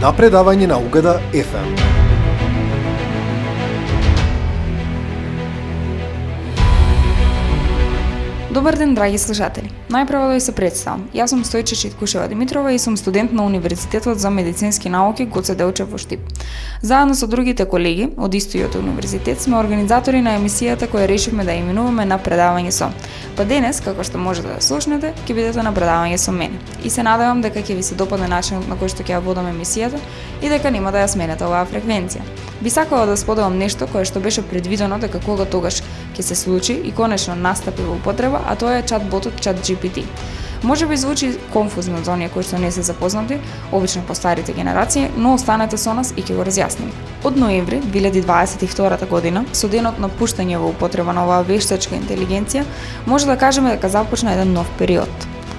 на предавање на Угада FM. Добар ден, драги слушатели. Најпрво да ви се представам. Јас сум Стојче Читкушева Димитрова и сум студент на Универзитетот за медицински науки Гоце Делчев во Штип. Заедно со другите колеги од истиот универзитет сме организатори на емисијата која решивме да именуваме на предавање со. Па денес, како што можете да слушнете, ќе бидете на предавање со мене. И се надевам дека ќе ви се допадне начинот на кој што ќе ја водам емисијата и дека нема да ја сменете оваа фреквенција. Би сакала да споделам нешто кое што беше предвидено дека кога тогаш ќе се случи и конечно настапи во употреба, а тоа е чат-ботот ChatGPT. Може би звучи конфузно за оние кои што не се запознати, обично по старите генерации, но останете со нас и ќе го разјасним. Од ноември 2022 година, со денот на пуштање во употреба на оваа вештачка интелигенција, може да кажеме дека започна еден нов период.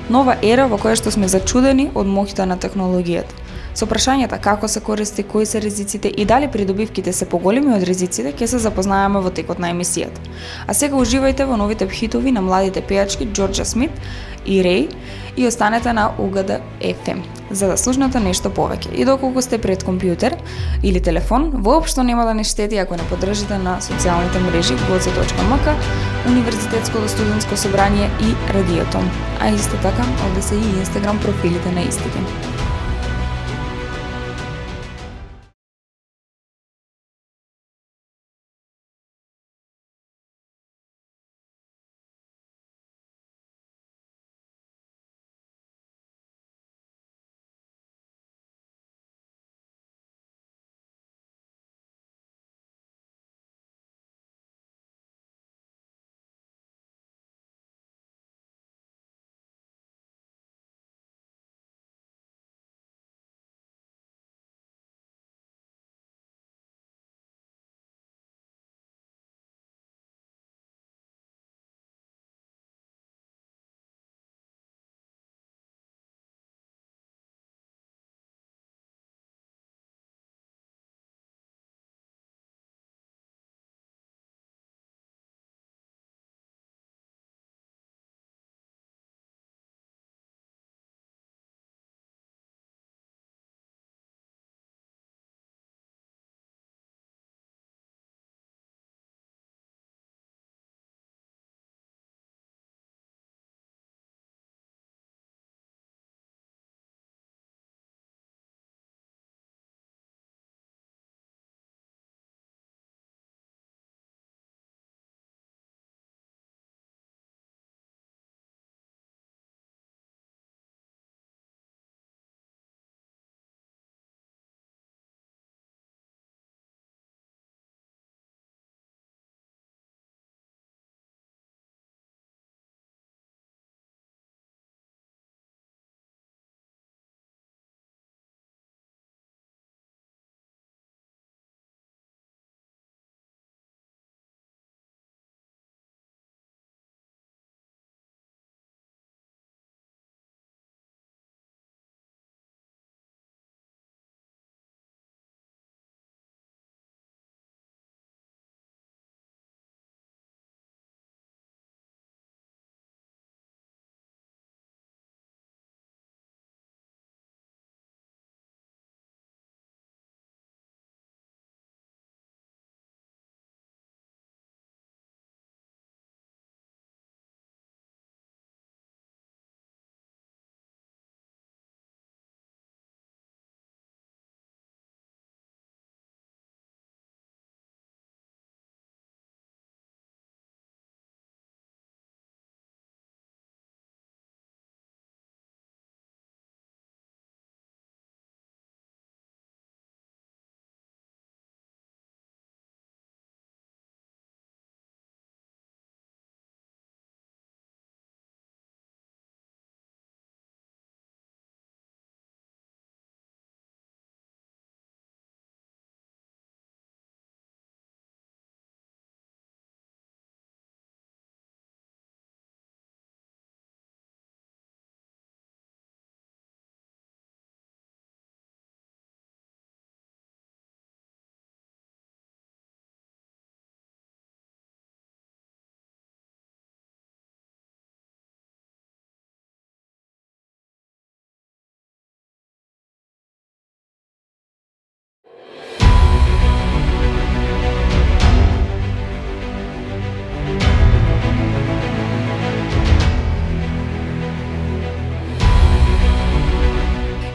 Нова ера во која што сме зачудени од моќта на технологијата Со прашањата како се користи, кои се ризиците и дали придобивките се поголеми од ризиците, ќе се запознаеме во текот на емисијата. А сега уживајте во новите хитови на младите пејачки Џорџа Смит и Рей и останете на УГД FM за да слушнете нешто повеќе. И доколку сте пред компјутер или телефон, воопшто нема да не штети ако не поддржите на социјалните мрежи goce.mk, Универзитетското студентско собрание и радиото. А исто така, овде се и Инстаграм профилите на истите.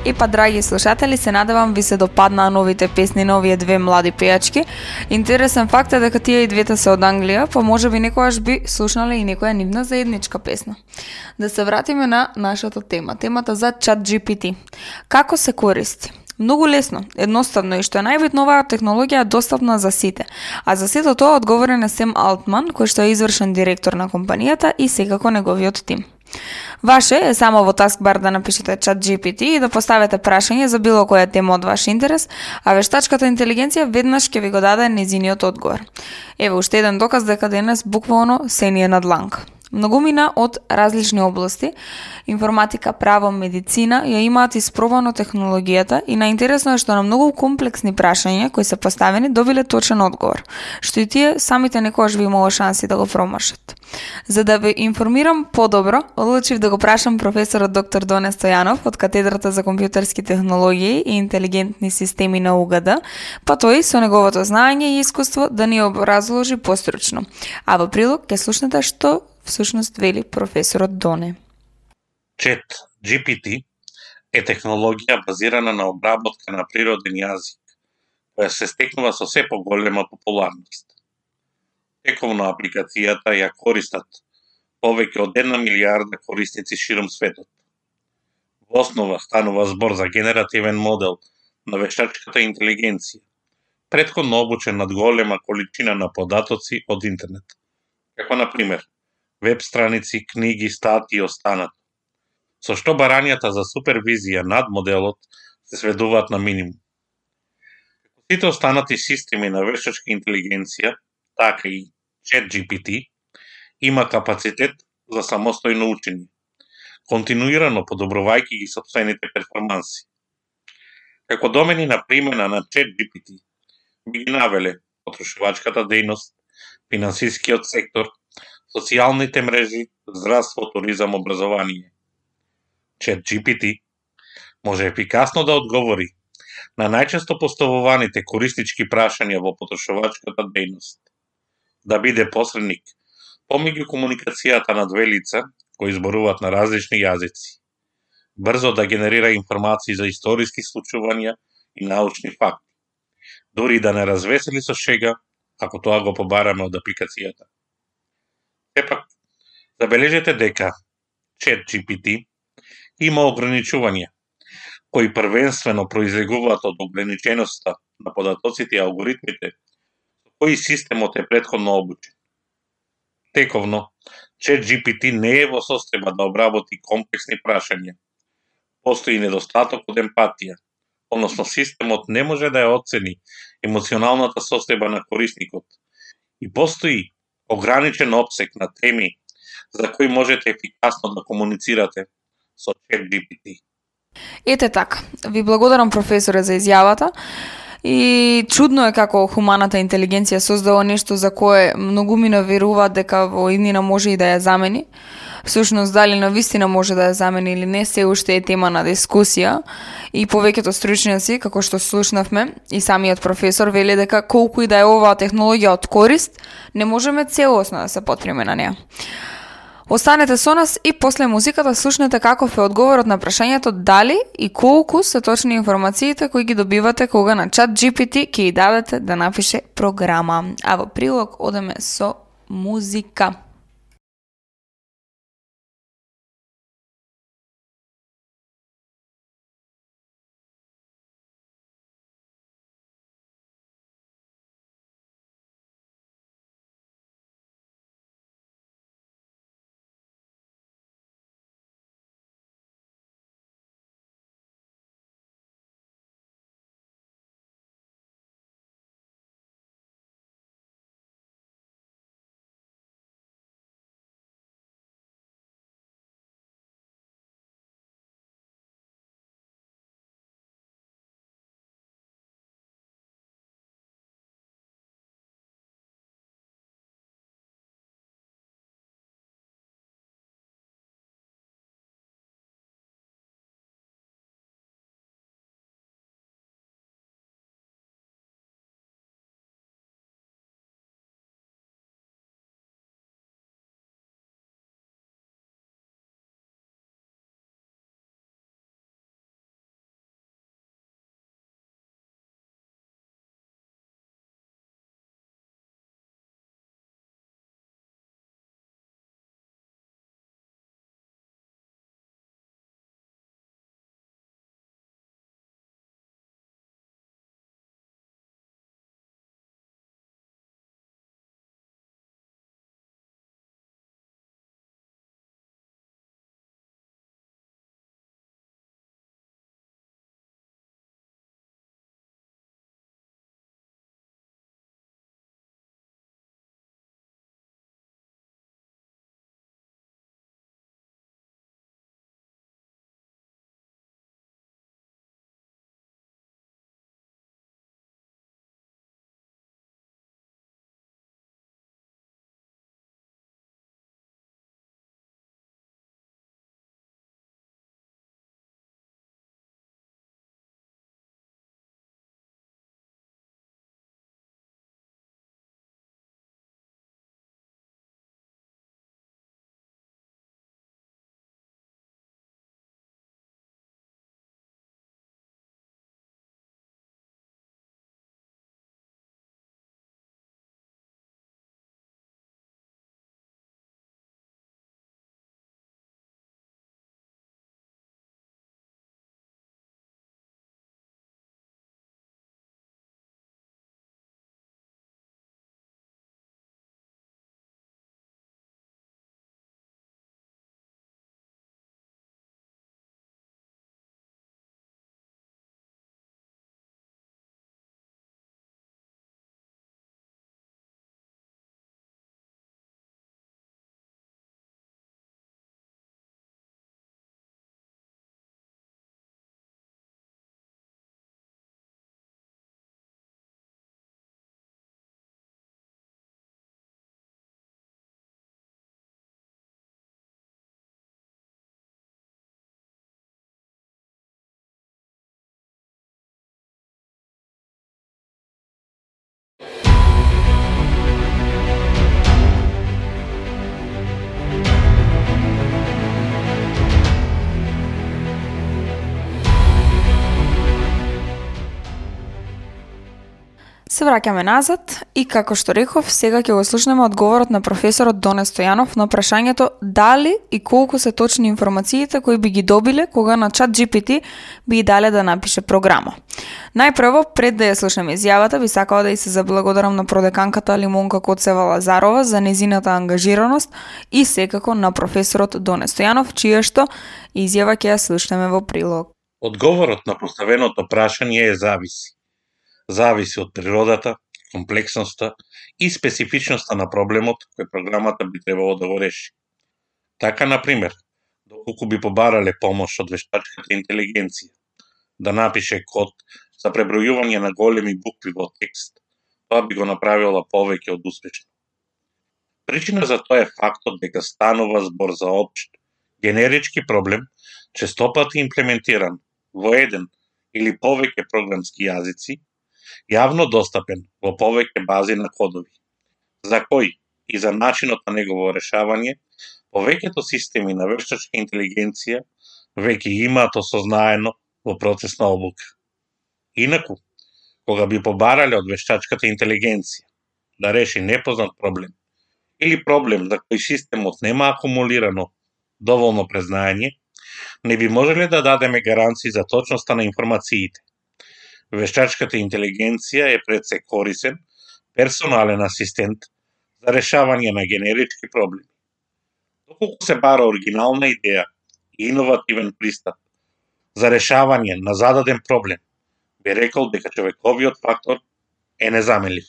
И па, драги слушатели, се надевам ви се допаднаа новите песни на овие две млади пејачки. Интересен факт е дека тие и двете се од Англија, па може би некојаш би слушнале и некоја нивна заедничка песна. Да се вратиме на нашата тема, темата за чат GPT. Како се користи? Многу лесно, едноставно и што е најбитно оваа технологија е достапна за сите. А за сето тоа одговорен е Сем Алтман, кој што е извршен директор на компанијата и секако неговиот тим. Ваше е само во таскбар да напишете чат GPT и да поставите прашање за било која тема од ваш интерес, а вештачката интелигенција веднаш ќе ви го даде незиниот одговор. Еве уште еден доказ дека денес буквално се ни е на дланка. Многумина од различни области, информатика, право, медицина, ја имаат испробано технологијата и наинтересно е што на многу комплексни прашања кои се поставени добиле точен одговор, што и тие самите некојаш би имало шанси да го промашат. За да ве информирам подобро, одлучив да го прашам професорот доктор Доне Стојанов од катедрата за компјутерски технологии и интелигентни системи на УГД, па тој со неговото знаење и искуство да ни образложи постручно. А во прилог ќе слушнете што всушност вели професорот Доне. Чет GPT е технологија базирана на обработка на природен јазик, која се стекнува со се поголема популарност. Тековно апликацијата ја користат повеќе од една милиарда корисници широм светот. Во основа станува збор за генеративен модел на вештачката интелигенција, предходно обучен над голема количина на податоци од интернет, како на пример веб страници, книги, статии и останато. Со што барањата за супервизија над моделот се сведуваат на минимум. Како сите останати системи на вештачка интелигенција, така и ChatGPT, има капацитет за самостојно учење, континуирано подобрувајќи ги собствените перформанси. Како домени на примена на ChatGPT би ги навеле потрошувачката дејност, финансискиот сектор, социјалните мрежи, здравство, туризам, образование. Чет GPT може ефикасно да одговори на најчесто поставуваните користички прашања во потрошувачката дејност, да биде посредник помеѓу комуникацијата на две лица кои зборуваат на различни јазици, брзо да генерира информации за историски случувања и научни факти, дури да не развесели со шега, ако тоа го побараме од апликацијата. Сепак, забележете дека чет GPT има ограничувања, кои првенствено произлегуваат од ограниченоста на податоците и алгоритмите кои системот е предходно обучен. Тековно, чет GPT не е во состојба да обработи комплексни прашања. Постои недостаток од емпатија, односно системот не може да ја оцени емоционалната состојба на корисникот и постои ограничен обсек на теми за кои можете ефикасно да комуницирате со ChatGPT. Ете така. Ви благодарам професоре за изјавата. И чудно е како хуманата интелигенција создава нешто за кое многумина веруваат дека во иднина може и да ја замени. Всушност, дали на вистина може да ја замени или не, се уште е тема на дискусија. И повеќето стручњаци, како што слушнавме, и самиот професор вели дека колку и да е оваа технологија од корист, не можеме целосно да се потриме на неа. Останете со нас и после музиката слушнете каков е одговорот на прашањето дали и колку се точни информациите кои ги добивате кога на чат GPT ќе ја дадете да напише програма. А во прилог одеме со музика. Се враќаме назад и како што реков, сега ќе го слушнеме одговорот на професорот Доне Стојанов на прашањето дали и колку се точни информациите кои би ги добиле кога на чат GPT би и дале да напише програма. Најпрво, пред да ја слушнеме изјавата, би сакала да и се заблагодарам на продеканката Лимонка Коцева Лазарова за незината ангажираност и секако на професорот Доне Стојанов, чија што изјава ќе ја слушнеме во прилог. Одговорот на поставеното прашање е зависи зависи од природата, комплексноста и специфичноста на проблемот кој програмата би требало да го реши. Така, на пример, доколку би побарале помош од вештачката интелигенција да напише код за пребројување на големи букви во текст, тоа би го направила повеќе од успешно. Причина за тоа е фактот дека станува збор за општ, генерички проблем, честопати имплементиран во еден или повеќе програмски јазици, јавно достапен во повеќе бази на кодови, за кој и за начинот на негово решавање, повеќето системи на вештачка интелигенција веќе имаат осознаено во процес на обука. Инаку, кога би побарале од вештачката интелигенција да реши непознат проблем или проблем за кој системот нема акумулирано доволно признаење, не би можеле да дадеме гаранции за точноста на информациите, Вештачката интелигенција е пред се корисен, персонален асистент за решавање на генерички проблеми. Доколку се бара оригинална идеја и иновативен пристап за решавање на зададен проблем, би рекол дека човековиот фактор е незаменлив.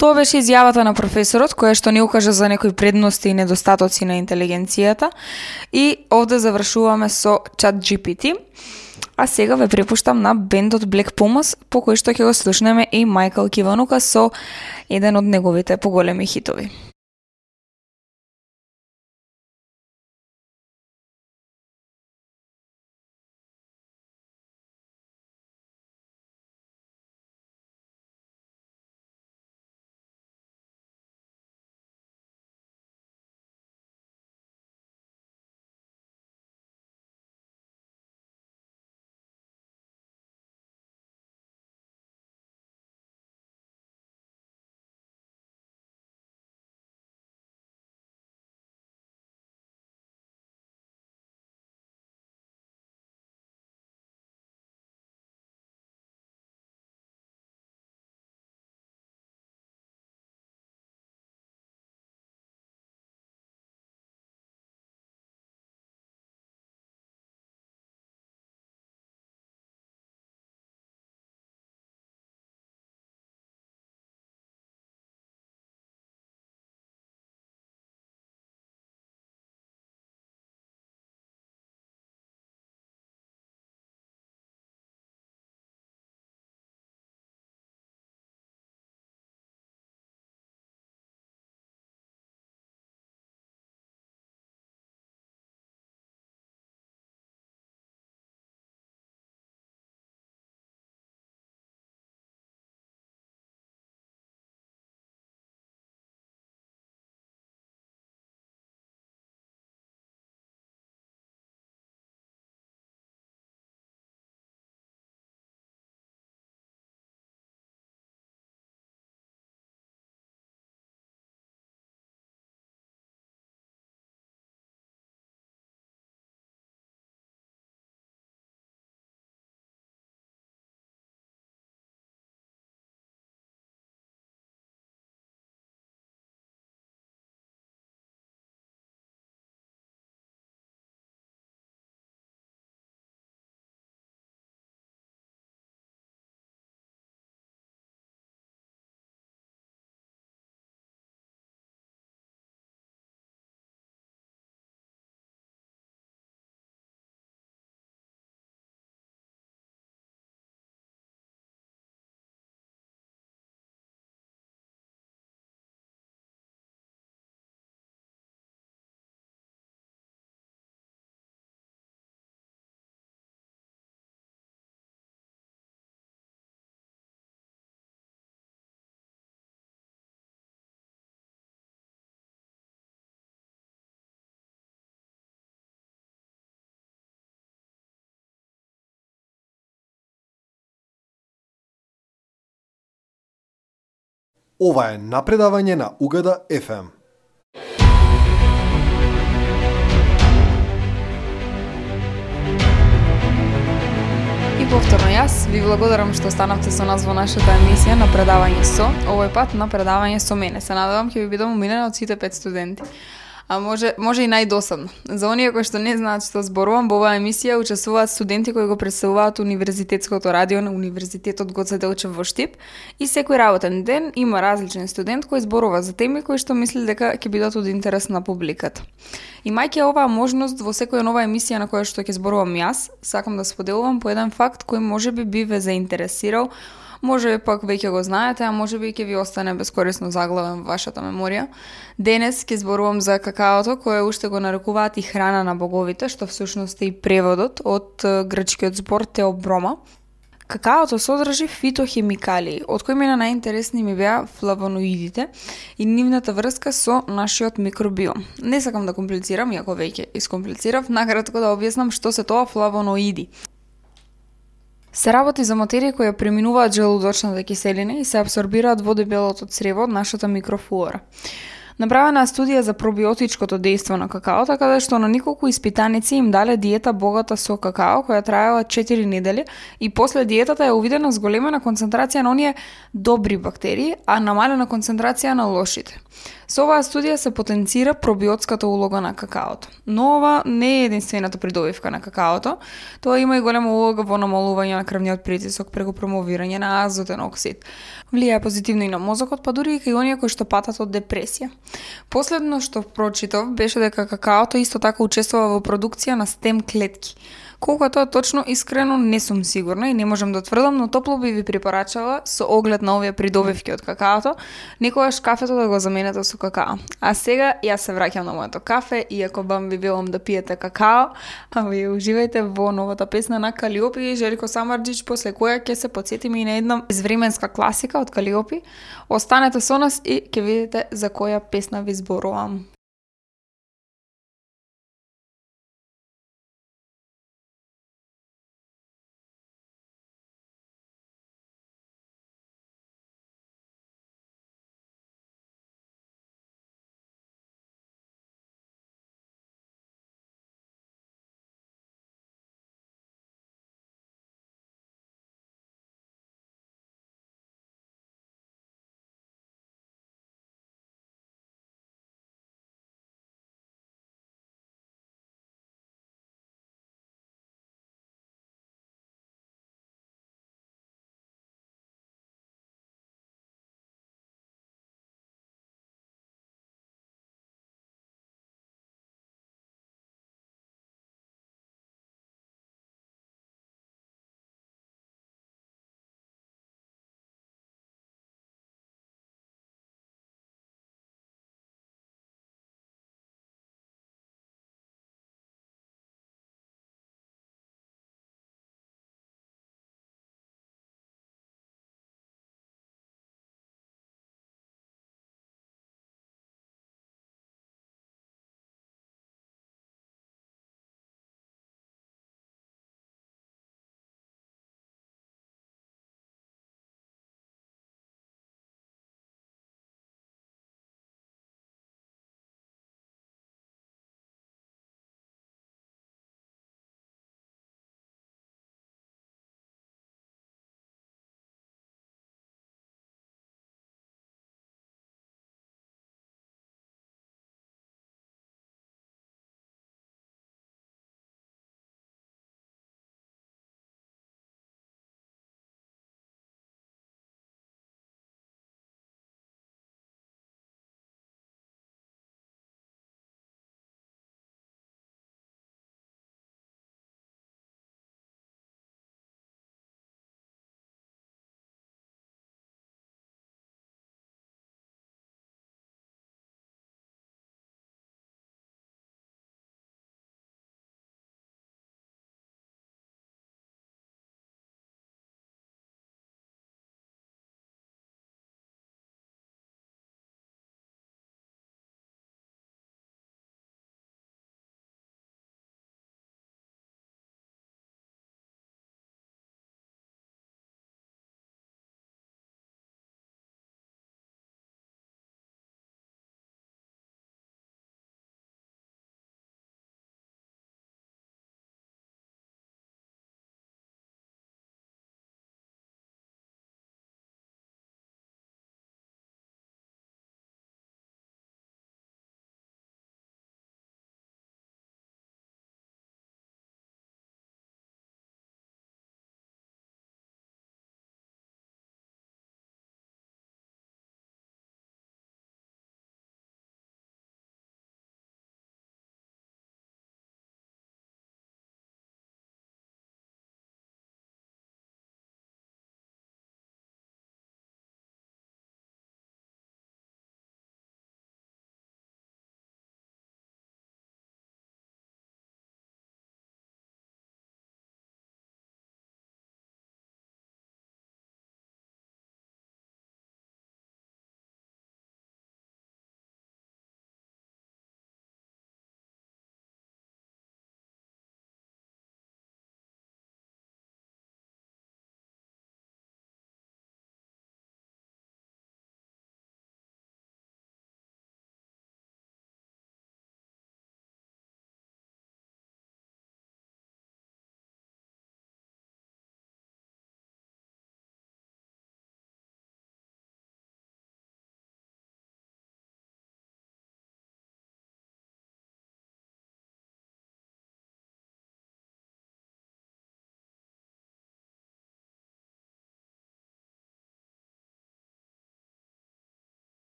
Тоа беше изјавата на професорот, која што ни укажа за некои предности и недостатоци на интелигенцијата. И овде завршуваме со чат GPT. А сега ве препуштам на бендот Black Pumas, по кој што ќе го слушнеме и Майкл Киванука со еден од неговите поголеми хитови. Ова е напредавање на Угада FM. И повторно јас ви благодарам што останавте со нас во нашата емисија на предавање со, овој пат на предавање со мене. Се надевам ќе ви бидам умилена од сите пет студенти а може може и најдосадно. За оние кои што не знаат што зборувам, во оваа емисија учествуваат студенти кои го представуваат универзитетското радио на Универзитетот Гоце Делчев во Штип и секој работен ден има различен студент кој зборува за теми кои што мисли дека ќе бидат од интерес на публиката. Имајќи оваа можност во секоја нова емисија на која што ќе зборувам јас, сакам да споделувам по еден факт кој можеби би ве заинтересирал Може би пак веќе го знаете, а може би ќе ви остане бескорисно заглавен во вашата меморија. Денес ќе зборувам за какаото, кое уште го нарекуваат и храна на боговите, што всушност е и преводот од грчкиот збор теоброма. Какаото содржи фитохемикалии, од кои мене најинтересни ми беа флавоноидите и нивната врска со нашиот микробиом. Не сакам да комплицирам, иако веќе искомплицирав, накратко да објаснам што се тоа флавоноиди. Се работи за материи кои преминуваат желудочната киселина и се абсорбираат во дебелото црево од нашата микрофлора. Направена е студија за пробиотичкото дејство на какаото, каде да што на неколку испитаници им дале диета богата со какао, која траела 4 недели, и после диетата е увидена зголемена концентрација на оние добри бактерии, а намалена концентрација на лошите. Со оваа студија се потенцира пробиотската улога на какаото. Но ова не е единствената придобивка на какаото, тоа има и голема улога во намалување на крвниот притисок преку промовирање на азотен оксид. Влијае позитивно и на мозокот, па дури и кај оние кои што патат од депресија. Последно што прочитав беше дека какаото исто така учествува во продукција на стем клетки Колку тоа точно, искрено не сум сигурна и не можам да тврдам, но топло би ви препорачала со оглед на овие придобивки од какаото, некогаш кафето да го заменете со какао. А сега јас се враќам на моето кафе, и ако бам ви велам да пиете какао, а ви уживајте во новата песна на Калиопи и Желико Самарджич, после која ќе се подсетиме и на една извременска класика од Калиопи. Останете со нас и ќе видите за која песна ви зборувам.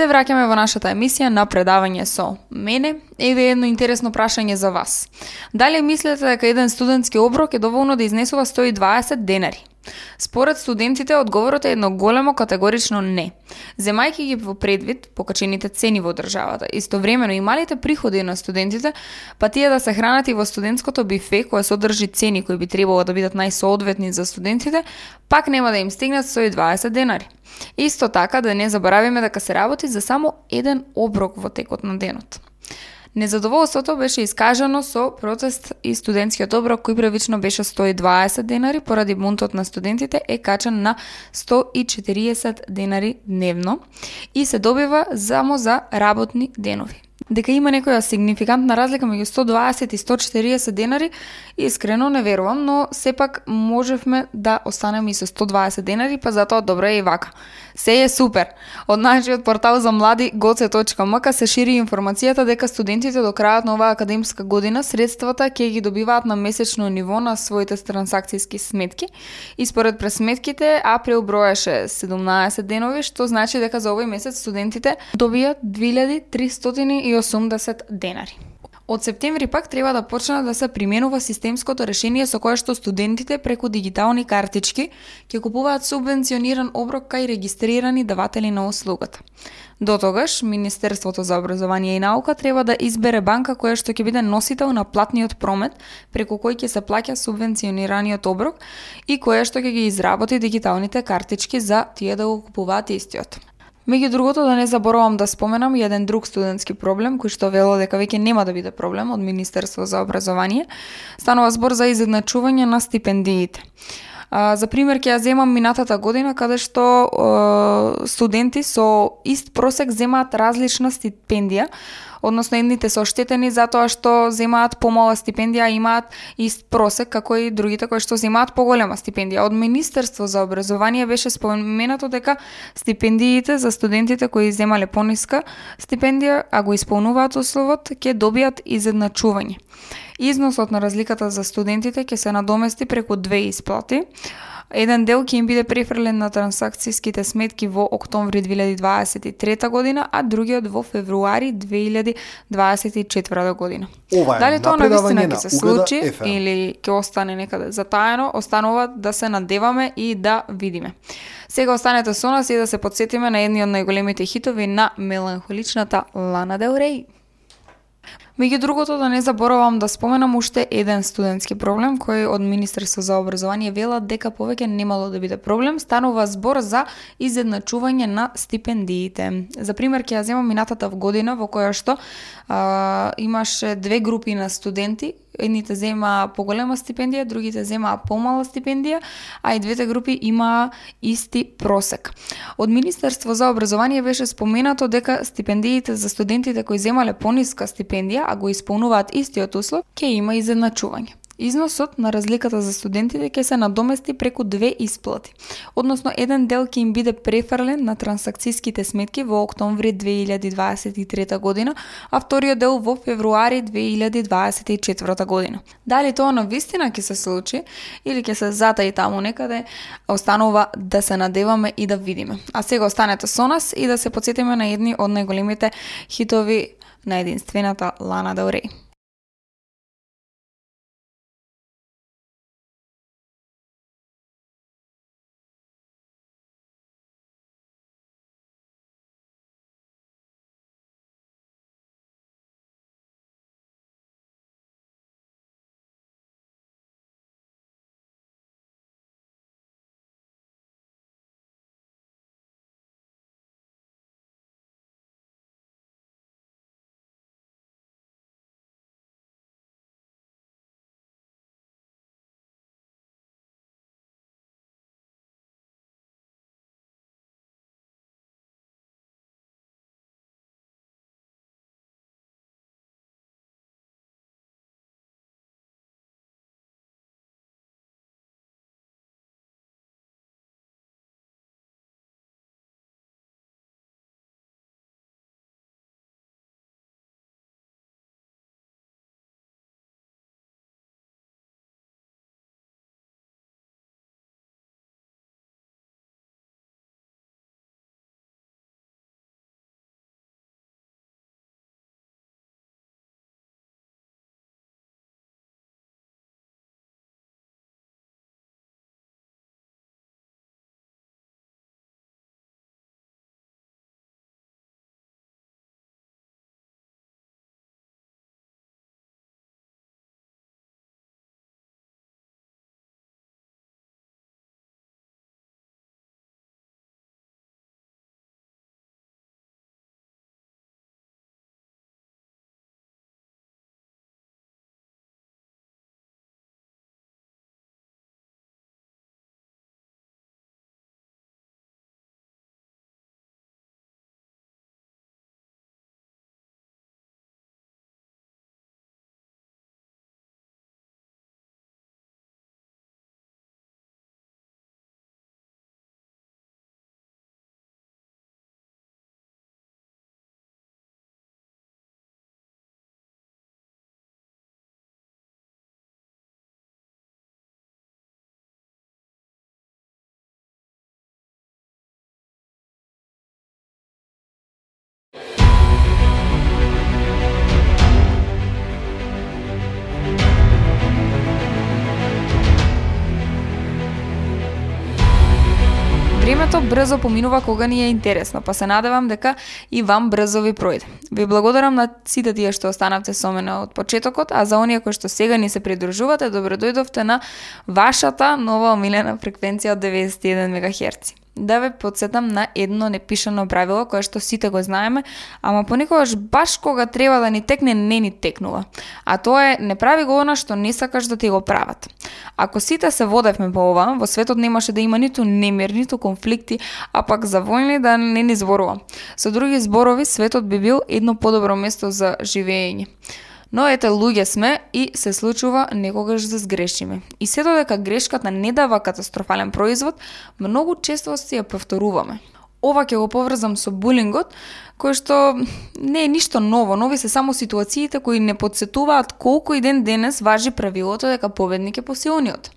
Се враќаме во нашата емисија на предавање со мене. Еве едно интересно прашање за вас. Дали мислите дека еден студентски оброк е доволно да изнесува 120 денари? Според студентите, одговорот е едно големо категорично не. Земајќи ги во предвид покачените цени во државата, истовремено и малите приходи на студентите, па тие да се хранат и во студентското бифе кое содржи цени кои би требало да бидат најсоодветни за студентите, пак нема да им стигнат 120 денари. Исто така да не заборавиме дека се работи за само еден оброк во текот на денот. Незадоволството беше искажано со протест и студентскиот оброк кој првично беше 120 денари поради бунтот на студентите е качен на 140 денари дневно и се добива само за работни денови. Дека има некоја сигнификантна разлика меѓу 120 и 140 денари, искрено не верувам, но сепак можевме да останеме и со 120 денари, па затоа добро е и вака. Се е супер. Од нашиот портал за млади goce.mk се шири информацијата дека студентите до крајот на оваа академска година средствата ќе ги добиваат на месечно ниво на своите трансакцијски сметки и според пресметките април броеше 17 денови, што значи дека за овој месец студентите добијат 2380 денари. Од септември пак треба да почне да се применува системското решение со кое што студентите преку дигитални картички ќе купуваат субвенциониран оброк кај регистрирани даватели на услугата. До тогаш, Министерството за образование и наука треба да избере банка која што ќе биде носител на платниот промет, преку кој ќе се плаќа субвенционираниот оброк и која што ќе ги изработи дигиталните картички за тие да го купуваат истиот. Меѓу другото да не заборавам да споменам и еден друг студентски проблем кој што вело дека веќе нема да биде проблем од Министерство за образование. Станува збор за изедначување на стипендиите. А, за пример ќе ја земам минатата година каде што е, студенти со ист просек земаат различна стипендија, односно едните се оштетени затоа што земаат помала стипендија, имаат ист просек како и другите кои што земаат поголема стипендија. Од Министерство за образование беше споменато дека стипендиите за студентите кои земале пониска стипендија, а го исполнуваат условот, ќе добијат изедначување. Износот на разликата за студентите ќе се надомести преку две исплати. Еден дел ќе им биде префрлен на трансакцијските сметки во октомври 2023 година, а другиот во февруари 2024 година. Ова е Дали тоа на напредавање вистина на ќе се случи FM. или ќе остане некаде затаено, останува да се надеваме и да видиме. Сега останете со нас и да се подсетиме на едни од најголемите хитови на меланхоличната Лана Дел Рей. Меѓу другото да не заборавам да споменам уште еден студентски проблем кој од Министерство за образование велат дека повеќе немало да биде проблем, станува збор за изедначување на стипендиите. За пример ќе ја земам минатата година во која што а, имаше две групи на студенти, едните земаа поголема стипендија, другите земаа помала стипендија, а и двете групи имаа исти просек. Од Министерство за образование беше споменато дека стипендиите за студентите кои земале пониска стипендија, а го исполнуваат истиот услов, ќе има изедначување. Износот на разликата за студентите ќе се надомести преку две исплати. Односно, еден дел ќе им биде префрлен на трансакцијските сметки во октомври 2023 година, а вториот дел во февруари 2024 година. Дали тоа на вистина ќе се случи или ќе се затаи таму некаде, останува да се надеваме и да видиме. А сега останете со нас и да се подсетиме на едни од најголемите хитови на единствената Лана Дел Рей. Времето брзо поминува кога ни е интересно, па се надевам дека и вам брзо ви пројде. Ви благодарам на сите тие што останавте со мене од почетокот, а за оние кои што сега ни се придружувате, добро дојдовте на вашата нова омилена фреквенција од 91 МГц да ве подсетам на едно непишано правило кое што сите го знаеме, ама понекогаш баш кога треба да ни текне не ни текнува. А тоа е не прави го она што не сакаш да ти го прават. Ако сите се водевме по ова, во светот немаше да има ниту немир, ниту конфликти, а пак за војни да не ни зборува. Со други зборови, светот би бил едно подобро место за живење. Но ете луѓе сме и се случува некогаш да сгрешиме. И се додека грешката не дава катастрофален производ, многу често си ја повторуваме. Ова ќе го поврзам со булингот, кој што не е ништо ново, нови се само ситуациите кои не подсетуваат колку и ден денес важи правилото дека победник е посилниот.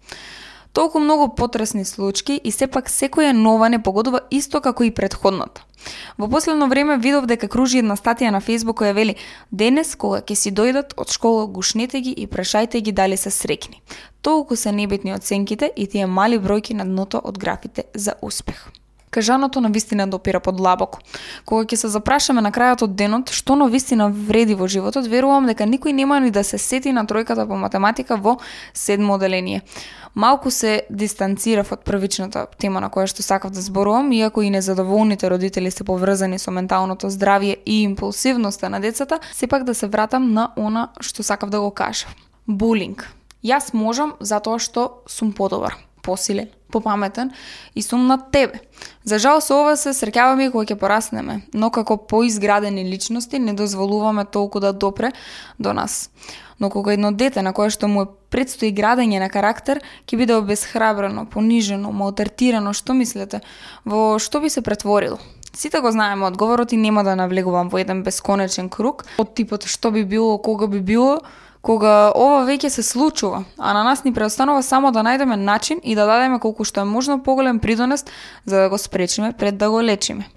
Толку многу потресни случаи и сепак секоја нова не погодува исто како и предходната. Во последно време видов дека кружи една статија на Facebook која вели Денес, кога ќе си дојдат од школа, гушнете ги и прашајте ги дали се срекни. Толку се небитни оценките и тие мали бројки на дното од графите за успех. Кажаното на вистина да допира под лабоко. Кога ќе се запрашаме на крајот од денот што на вистина вреди во животот, верувам дека никој нема ни да се сети на тројката по математика во седмо оделение. Малку се дистанцирав од првичната тема на која што сакав да зборувам, иако и незадоволните родители се поврзани со менталното здравје и импулсивноста на децата, сепак да се вратам на она што сакав да го кажам. Булинг. Јас можам затоа што сум подобар, посилен, попаметен и сум над тебе. За жал со ова се среќаваме и кога ќе пораснеме, но како поизградени личности не дозволуваме толку да допре до нас. Но кога едно дете на кое што му предстои градење на карактер, ќе биде обесхрабрено, понижено, малтертирано, што мислите? Во што би се претворило? Сите го знаеме одговорот и нема да навлегувам во еден бесконечен круг од типот што би било, кога би било, кога ова веќе се случува, а на нас ни преостанува само да најдеме начин и да дадеме колку што е можно поголем придонес за да го спречиме пред да го лечиме.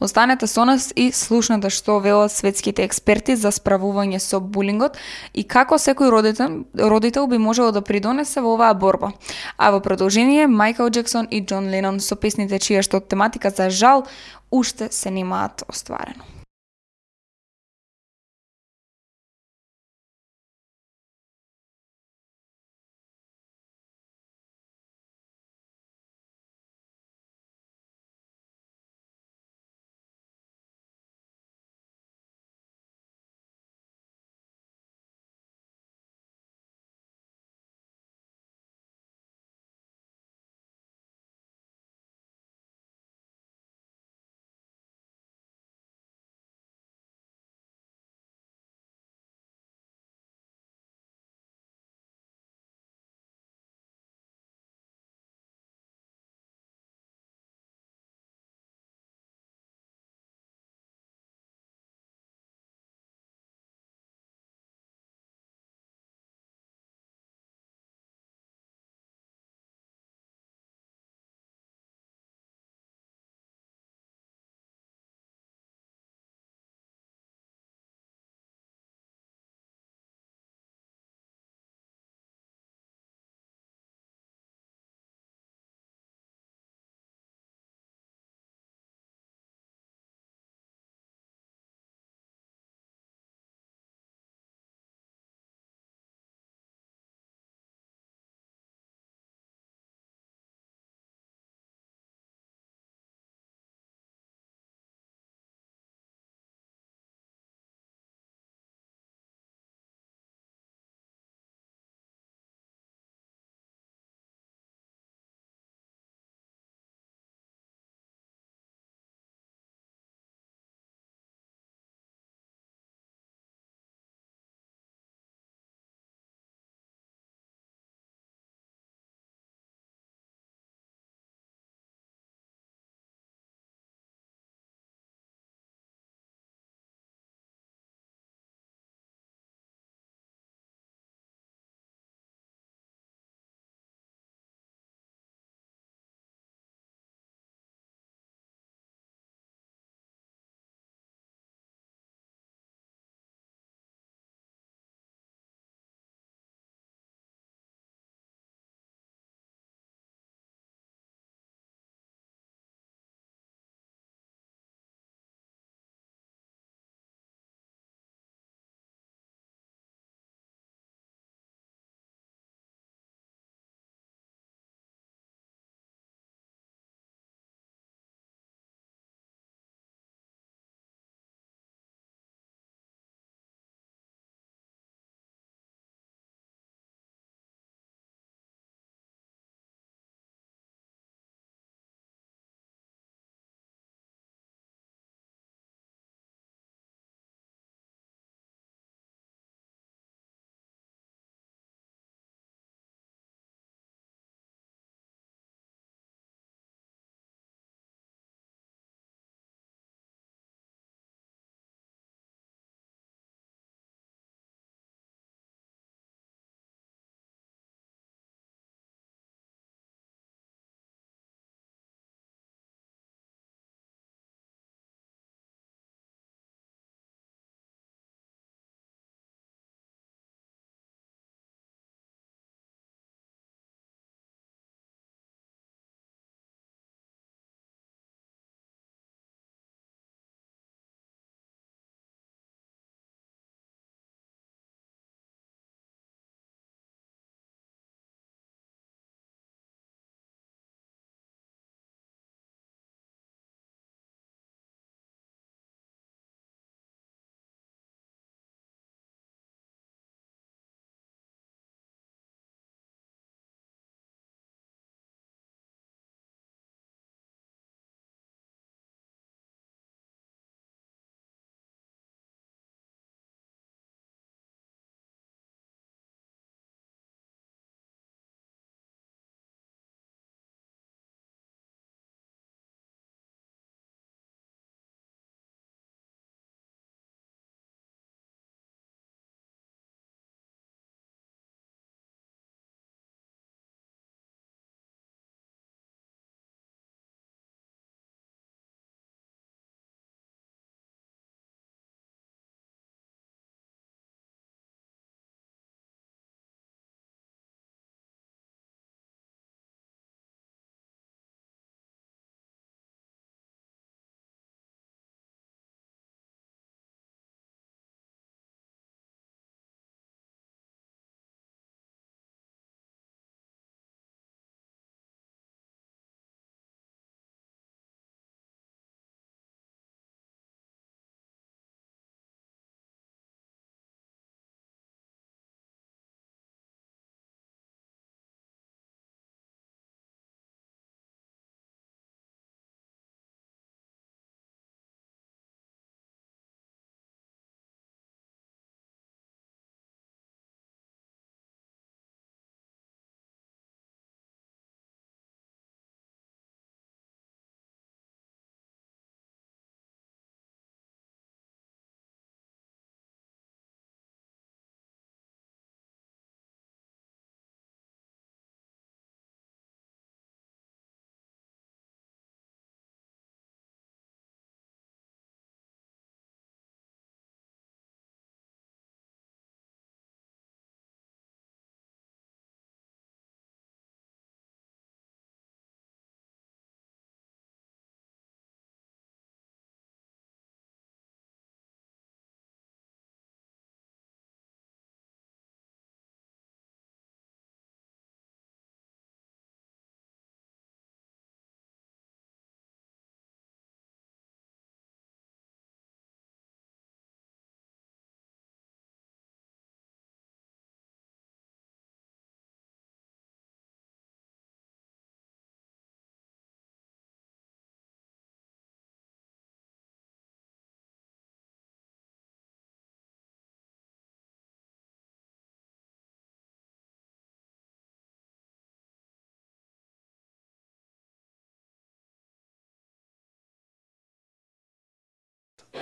Останете со нас и слушнете што велат светските експерти за справување со булингот и како секој родител, родител би можело да придонесе во оваа борба. А во продолжение, Майкл Джексон и Џон Ленон со песните чија што тематика за жал уште се немаат остварено.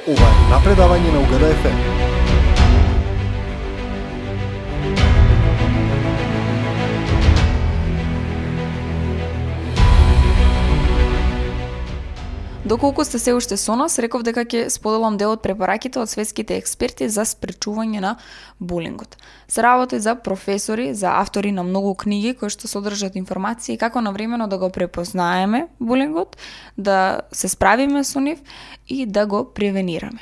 Ова е напредавање на Угада FM. Доколку сте се уште со нас, реков дека ќе споделам дел од препораките од светските експерти за спречување на булингот. Се работи за професори, за автори на многу книги кои што содржат информации како навремено да го препознаеме булингот, да се справиме со нив и да го превенираме.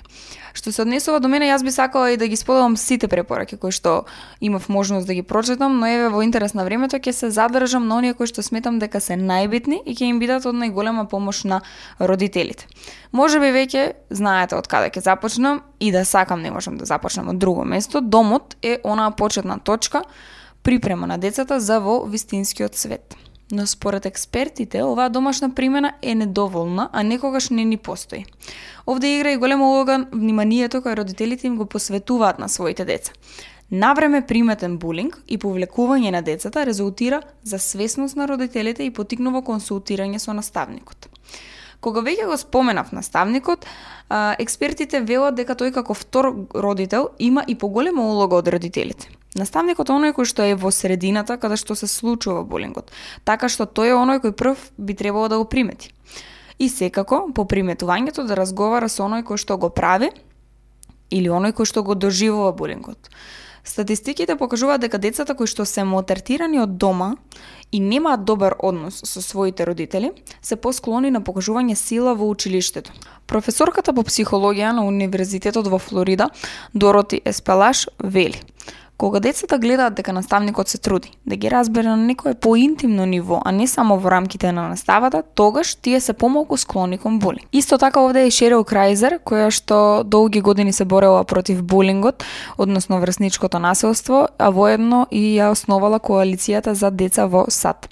Што се однесува до мене, јас би сакала и да ги споделам сите препораки кои што имав можност да ги прочитам, но еве во интерес на времето ќе се задржам на оние кои што сметам дека се најбитни и ќе им бидат од најголема помош на родителите. Може би веќе знаете од каде ќе започнам и да сакам не можам да започнам од друго место. Домот е онаа почетна точка припрема на децата за во вистинскиот свет. Но според експертите, оваа домашна примена е недоволна, а некогаш не ни постои. Овде игра и голема улога вниманието кое родителите им го посветуваат на своите деца. Навреме приметен булинг и повлекување на децата резултира за свесност на родителите и потикнува консултирање со наставникот. Кога веќе го споменав наставникот, експертите велат дека тој како втор родител има и поголема улога од родителите. Наставникот е оној кој што е во средината каде што се случува булингот, така што тој е оној кој прв би требало да го примети. И секако, по приметувањето да разговара со оној кој што го прави или оној кој што го доживува булингот. Статистиките покажуваат дека децата кои што се мотертирани од дома и немаат добар однос со своите родители, се посклони на покажување сила во училиштето. Професорката по психологија на Универзитетот во Флорида, Дороти Еспелаш, вели – Кога децата гледаат дека наставникот се труди да ги разбере на некое поинтимно ниво, а не само во рамките на наставата, тогаш тие се помалку склони кон булинг. Исто така овде е Шерил Крајзер, која што долги години се борела против булингот, односно врсничкото насилство, а воедно и ја основала коалицијата за деца во САД.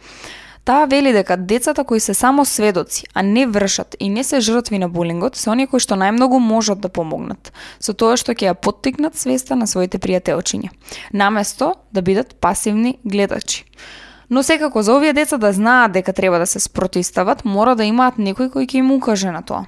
Таа вели дека децата кои се само сведоци, а не вршат и не се жртви на булингот, се оние кои што најмногу можат да помогнат, со тоа што ќе ја поттикнат свеста на своите пријателчиња, наместо да бидат пасивни гледачи. Но секако за овие деца да знаат дека треба да се спротистават, мора да имаат некој кој ќе им укаже на тоа.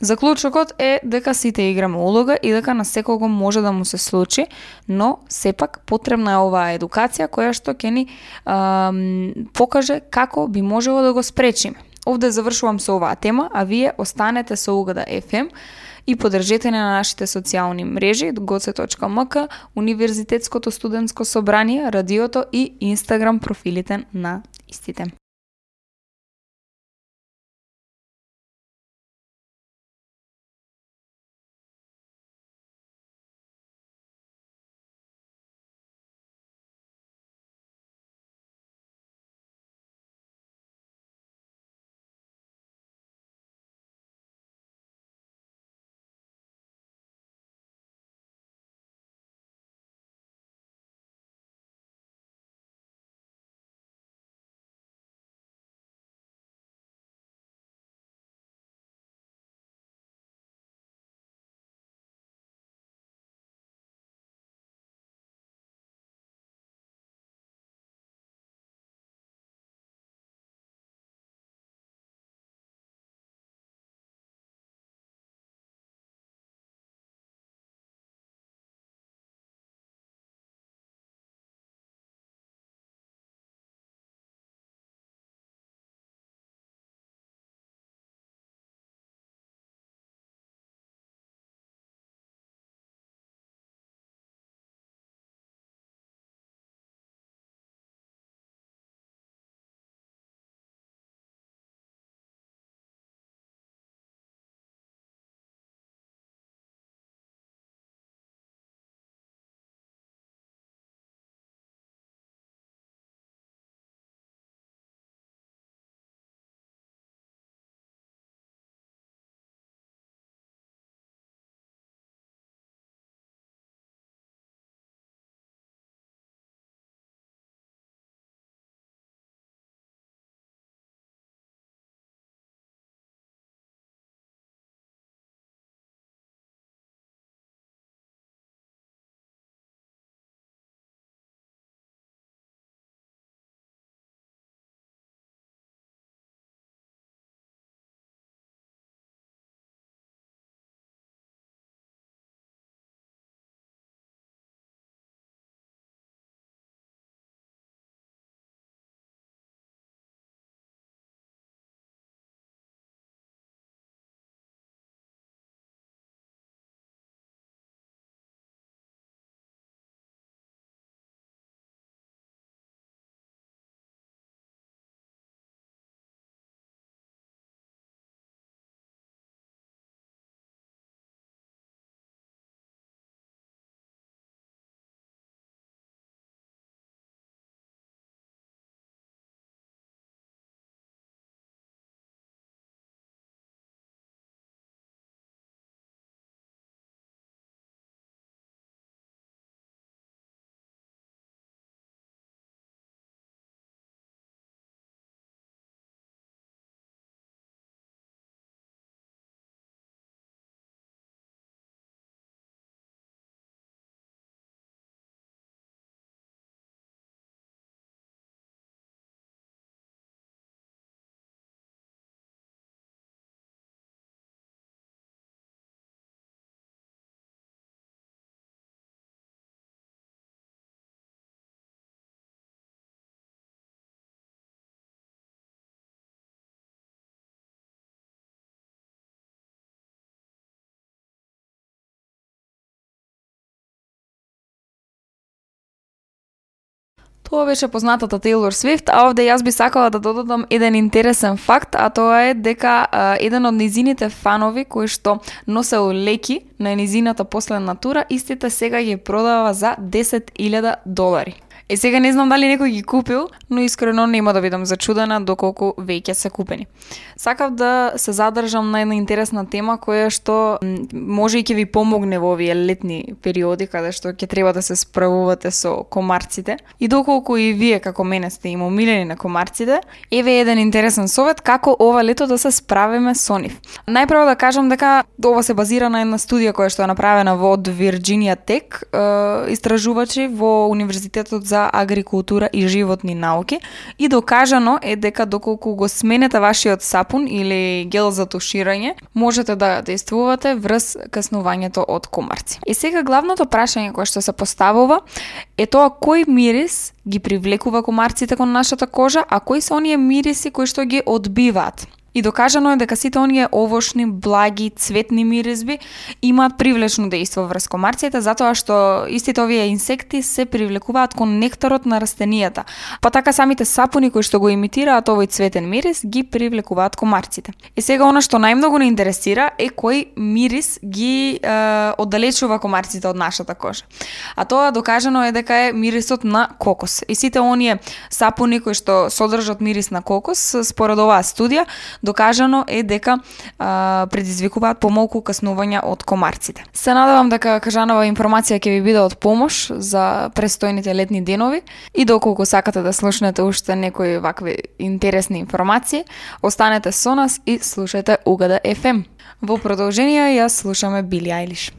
Заклучокот е дека сите играме улога и дека на секого може да му се случи, но сепак потребна е оваа едукација која што ќе ни ам, покаже како би можело да го спречиме. Овде завршувам со оваа тема, а вие останете со Угада FM и подржете на нашите социјални мрежи goce.mk, Универзитетското студентско собрание, радиото и Инстаграм профилите на истите. Ова беше познатата Тейлор Свифт, а овде јас би сакала да додадам еден интересен факт, а тоа е дека а, еден од низините фанови кои што носел леки на низината последна тура, истите сега ги продава за 10.000 долари. Е сега не знам дали некој ги купил, но искрено нема да бидам зачудена доколку веќе се купени. Сакав да се задржам на една интересна тема која што може и ќе ви помогне во овие летни периоди каде што ќе треба да се справувате со комарците. И доколку и вие како мене сте им омилени на комарците, еве еден интересен совет како ова лето да се справиме со нив. Најпрво да кажам дека ова се базира на една студија која што е направена во Вирџинија Тек, э, истражувачи во Универзитетот за за агрикултура и животни науки и докажано е дека доколку го сменете вашиот сапун или гел за туширање, можете да действувате врз каснувањето од комарци. И сега главното прашање кое што се поставува е тоа кој мирис ги привлекува комарците кон нашата кожа, а кои се оние мириси кои што ги одбиваат. И докажано е дека сите оние овошни, благи, цветни миризби имаат привлечно дејство врз комарците затоа што истите овие инсекти се привлекуваат кон нектарот на растенијата. Па така самите сапуни кои што го имитираат овој цветен мирис ги привлекуваат комарците. И сега она што најмногу не интересира е кој мирис ги е, оддалечува комарците од нашата кожа. А тоа докажано е дека е мирисот на кокос. И сите оние сапуни кои што содржат мирис на кокос, според оваа студија, докажано е дека а, предизвикуваат помалку каснувања од комарците. Се надевам дека кажанова информација ќе ви биде од помош за престојните летни денови и доколку сакате да слушнете уште некои вакви интересни информации, останете со нас и слушате Угада FM. Во продолжение ја слушаме Били Айлиш.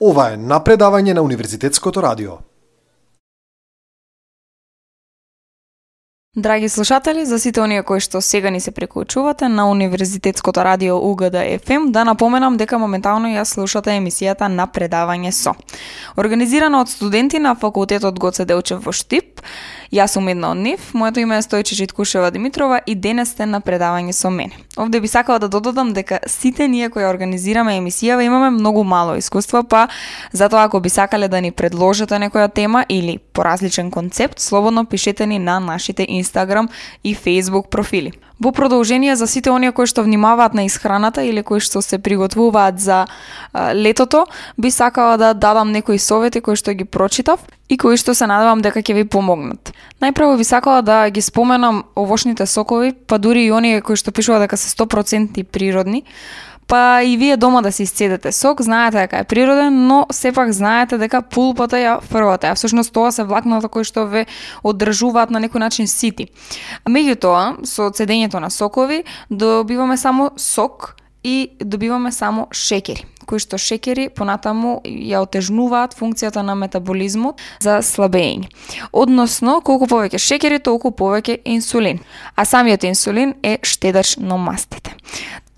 Ова е напредавање на Универзитетското радио. Драги слушатели, за сите оние кои што сега ни се прекоочувате на Универзитетското радио УГД ФМ, да напоменам дека моментално ја слушате емисијата на предавање со. Организирана од студенти на факултетот Гоце Делчев во Штип, Јас сум една од нив, моето име е Стојче Житкушева Димитрова и денес сте на предавање со мене. Овде би сакала да додадам дека сите ние кои организираме емисијава имаме многу мало искуство, па затоа ако би сакале да ни предложите некоја тема или поразличен концепт, слободно пишете ни на нашите Инстаграм и Facebook профили. Во продолжение за сите оние кои што внимаваат на исхраната или кои што се приготвуваат за а, летото, би сакала да дадам некои совети кои што ги прочитав и кои што се надевам дека ќе ви помогнат. Најпрво би сакала да ги споменам овошните сокови, па дури и оние кои што пишува дека се 100% природни, Па и вие дома да се исцедете сок, знаете дека е природен, но сепак знаете дека пулпата ја фрвате, а всушност тоа се влакната кои што ве одржуваат на некој начин сити. Меѓутоа, со цедењето на сокови, добиваме само сок и добиваме само шекери кои што шекери понатаму ја отежнуваат функцијата на метаболизмот за слабење. Односно, колку повеќе шекери, толку повеќе инсулин. А самиот инсулин е штедач на мастите.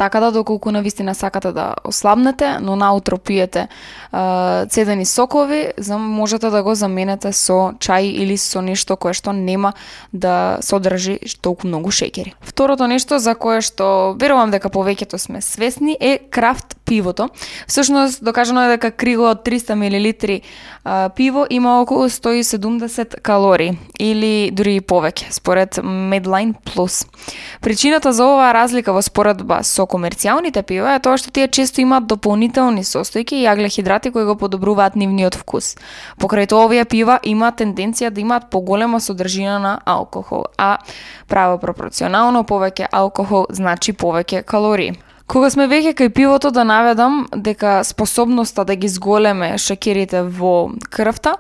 Така да доколку на вистина сакате да ослабнете, но наутро пиете е, цедени сокови, за можете да го заменете со чај или со нешто кое што нема да содржи толку многу шекери. Второто нешто за кое што верувам дека повеќето сме свесни е крафт пивото. Всушност докажано е дека криго од 300 мл пиво има околу 170 калории или дури и повеќе според Medline Plus. Причината за оваа разлика во споредба со комерцијалните пива е тоа што тие често имаат дополнителни состојки и аглехидрати кои го подобруваат нивниот вкус. Покрај тоа овие пива имаат тенденција да имаат поголема содржина на алкохол, а право пропорционално повеќе алкохол значи повеќе калории. Кога сме веќе кај пивото да наведам дека способноста да ги зголеме шекерите во крвта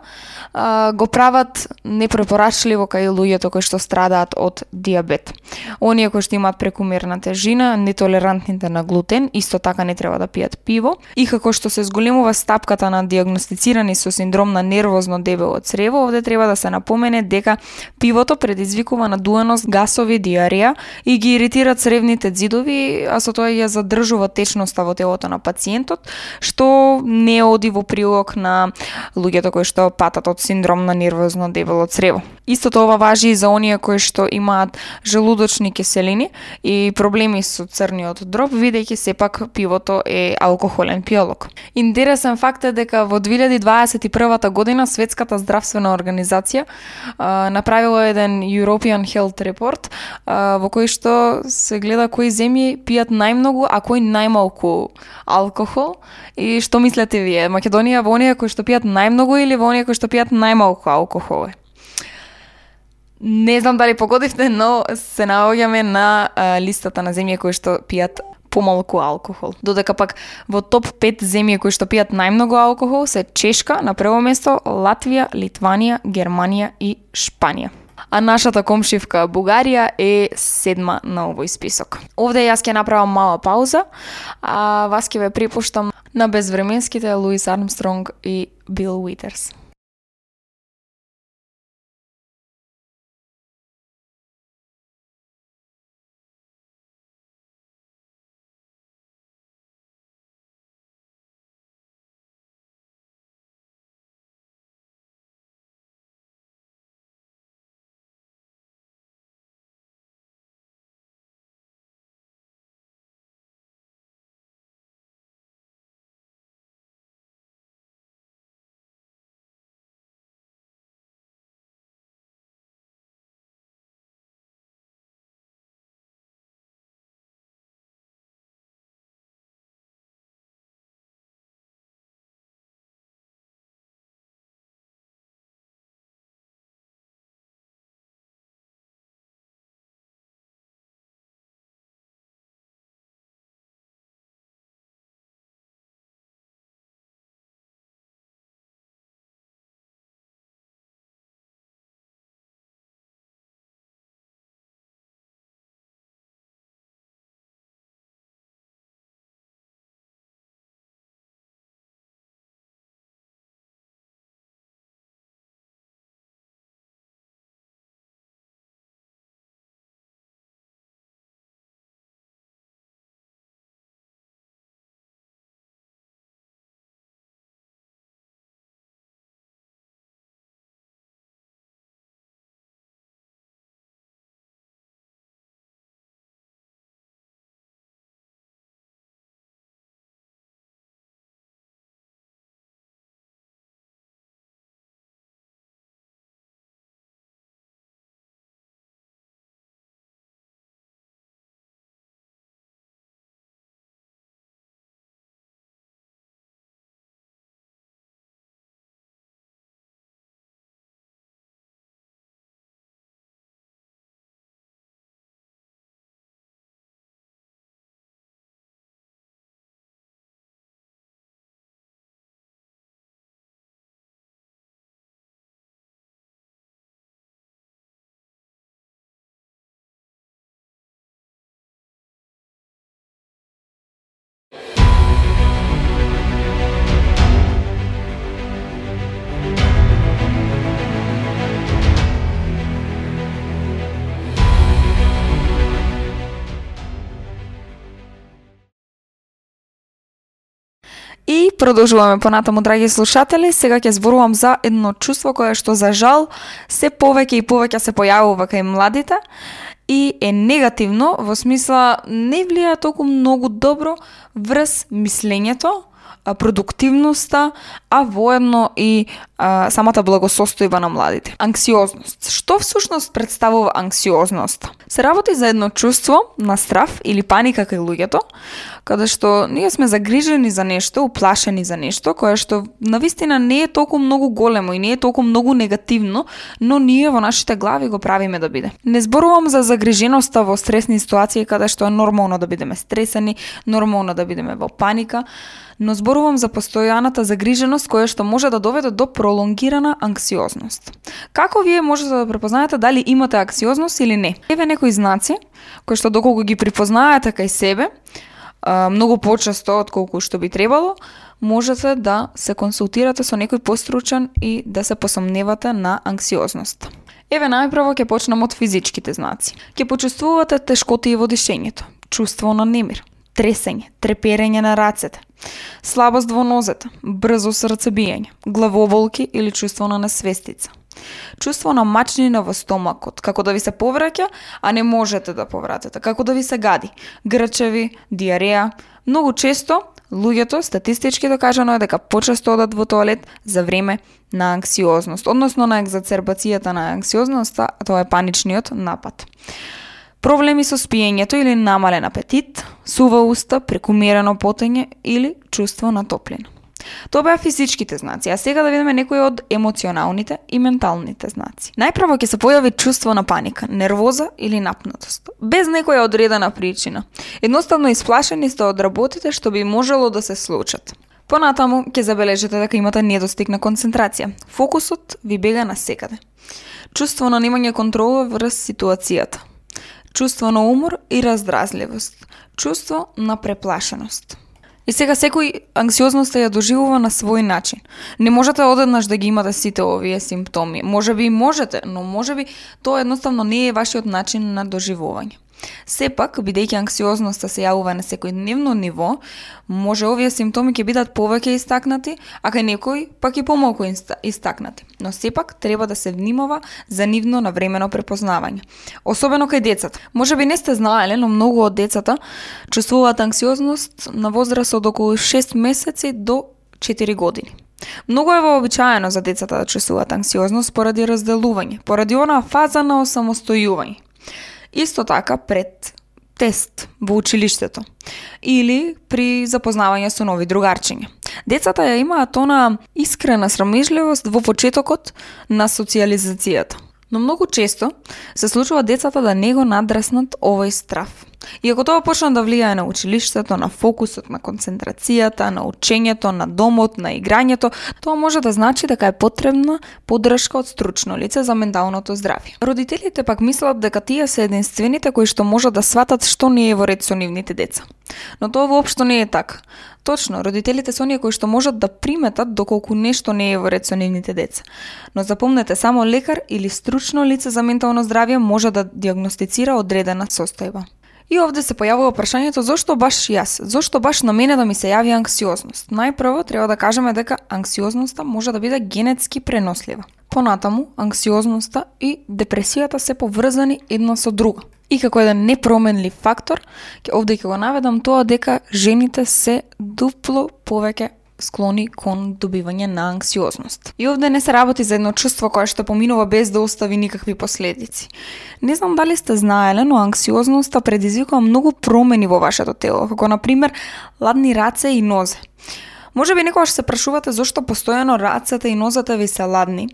а, го прават непрепорачливо кај луѓето кои што страдаат од диабет. Оние кои што имаат прекумерна тежина, нетолерантните на глутен, исто така не треба да пијат пиво. И како што се зголемува стапката на диагностицирани со синдром на нервозно дебело црево, овде треба да се напомене дека пивото предизвикува надуеност, гасови, диарија и ги иритира цревните ѕидови, а со тоа ја задржува течноста во телото на пациентот, што не оди во прилог на луѓето кои што патат од синдром на нервозно дебело црево. Истото ова важи и за оние кои што имаат желудочни киселини и проблеми со црниот дроб, бидејќи сепак пивото е алкохолен пијалок. Интересен факт е дека во 2021 година Светската здравствена организација а, направила еден European Health Report а, во кој што се гледа кои земји пијат најмногу а кој најмалку алкохол и што мислете вие? Македонија во оние кои што пијат најмногу или во оние кои што пијат најмалку алкохол? Не знам дали погодивте, но се наоѓаме на а, листата на земје кои што пијат помалку алкохол. Додека пак во топ 5 земји кои што пијат најмногу алкохол се Чешка на прво место, Латвија, Литванија, Германија и Шпанија а нашата комшивка Бугарија е седма на овој список. Овде јас ќе направам мала пауза, а вас ќе ве припуштам на безвременските Луис Армстронг и Бил Уитерс. Продолжуваме понатаму, драги слушатели. Сега ќе зборувам за едно чувство кое што за жал се повеќе и повеќе се појавува кај младите и е негативно во смисла не влија толку многу добро врз мислењето, продуктивноста, а воедно и а, самата благосостојба на младите. Анксиозност. Што всушност представува анксиозност? Се работи за едно чувство на страв или паника кај луѓето, каде што ние сме загрижени за нешто, уплашени за нешто, кое што навистина не е толку многу големо и не е толку многу негативно, но ние во нашите глави го правиме да биде. Не зборувам за загриженоста во стресни ситуации каде што е нормално да бидеме стресени, нормално да бидеме во паника, но зборувам за постојаната загриженост која што може да доведе до пролонгирана анксиозност. Како вие можете да препознаете дали имате анксиозност или не? Еве некои знаци кои што доколку ги припознаете кај себе, многу почесто од колку што би требало, можете да се консултирате со некој постручен и да се посомневате на анксиозност. Еве најпрво ќе почнам од физичките знаци. Ќе почувствувате тешкоти во дишењето, чувство на немир, тресење, треперење на рацете, слабост во нозете, брзо срцебиење, главоболки или чувство на несвестица. Чувство на мачнина во стомакот, како да ви се повраќа, а не можете да повратите, како да ви се гади, грчеви, диареја. Многу често луѓето статистички докажано е дека почесто одат во тоалет за време на анксиозност, односно на екзацербацијата на анксиозноста, тоа е паничниот напад проблеми со спиењето или намален апетит, сува уста, прекумерено потење или чувство на топлина. Тоа беа физичките знаци, а сега да видиме некои од емоционалните и менталните знаци. Најпрво ќе се појави чувство на паника, нервоза или напнатост, без некоја одредена причина. Едноставно исплашени сте од работите што би можело да се случат. Понатаму ќе забележите дека имате недостиг на концентрација. Фокусот ви бега на секаде. Чувство на немање контрола врз ситуацијата чувство на умор и раздразливост, чувство на преплашеност. И сега секој анксиозноста ја доживува на свој начин. Не можете одеднаш да ги имате сите овие симптоми. Може би можете, но може би тоа едноставно не е вашиот начин на доживување. Сепак, бидејќи анксиозноста се јавува на секојдневно ниво, може овие симптоми ќе бидат повеќе истакнати, а кај некој пак и помалку истакнати. Но сепак треба да се внимава за нивно навремено препознавање. Особено кај децата. Може би не сте знаеле, но многу од децата чувствуваат анксиозност на возраст од околу 6 месеци до 4 години. Многу е вообичаено за децата да чувствуваат анксиозност поради разделување, поради онаа фаза на осамостојување. Исто така пред тест во училиштето или при запознавање со нови другарчиња. Децата ја имаат она искрена срамежливост во почетокот на социализацијата. Но многу често се случува децата да не го надраснат овој страв. И ако тоа почна да влијае на училиштето, на фокусот, на концентрацијата, на учењето, на домот, на играњето, тоа може да значи дека е потребна поддршка од стручно лице за менталното здравје. Родителите пак мислат дека тие се единствените кои што можат да сватат што не е во ред со нивните деца. Но тоа воопшто не е така. Точно, родителите се оние кои што можат да приметат доколку нешто не е во ред со нивните деца. Но запомнете, само лекар или стручно лице за ментално здравје може да диагностицира одредена состојба. И овде се појавува прашањето зошто баш јас, зошто баш на мене да ми се јави анксиозност. Најпрво треба да кажеме дека анксиозноста може да биде генетски пренослива. Понатаму, анксиозноста и депресијата се поврзани една со друга. И како еден непроменлив фактор, овде ќе го наведам тоа дека жените се дупло повеќе склони кон добивање на анксиозност. И овде не се работи за едно чувство кое што поминува без да остави никакви последици. Не знам дали сте знаеле, но анксиозноста предизвикува многу промени во вашето тело, како на пример ладни раце и нозе. Може би некогаш се прашувате зошто постојано рацете и нозата ви се ладни.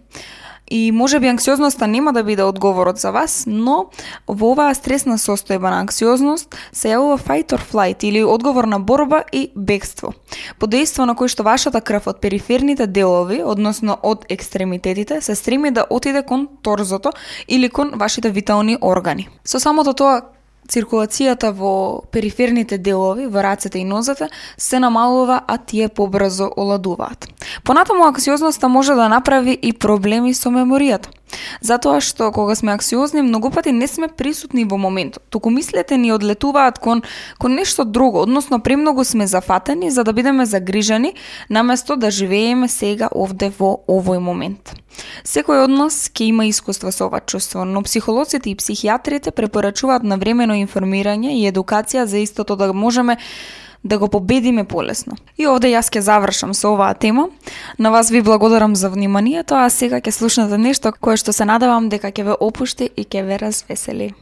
И може би анксиозноста нема да биде одговорот за вас, но во оваа стресна состојба на анксиозност се јавува fight or flight или одговор на борба и бегство. По дејство на кој што вашата крв од периферните делови, односно од екстремитетите, се стреми да отиде кон торзото или кон вашите витални органи. Со самото тоа циркулацијата во периферните делови, во рацете и нозете, се намалува, а тие побрзо оладуваат. Понатаму аксиозноста може да направи и проблеми со меморијата. Затоа што кога сме аксиозни, многу пати не сме присутни во моментот. Туку мислете ни одлетуваат кон кон нешто друго, односно премногу сме зафатени за да бидеме загрижени, наместо да живееме сега овде во овој момент. Секој од нас ќе има искуство со ова чувство, но психолозите и психијатрите препорачуваат навремено информирање и едукација за истото да можеме да го победиме полесно. И овде јас ќе завршам со оваа тема. На вас ви благодарам за вниманието, а сега ќе слушнете нешто кое што се надевам дека ќе ве опушти и ќе ве развесели.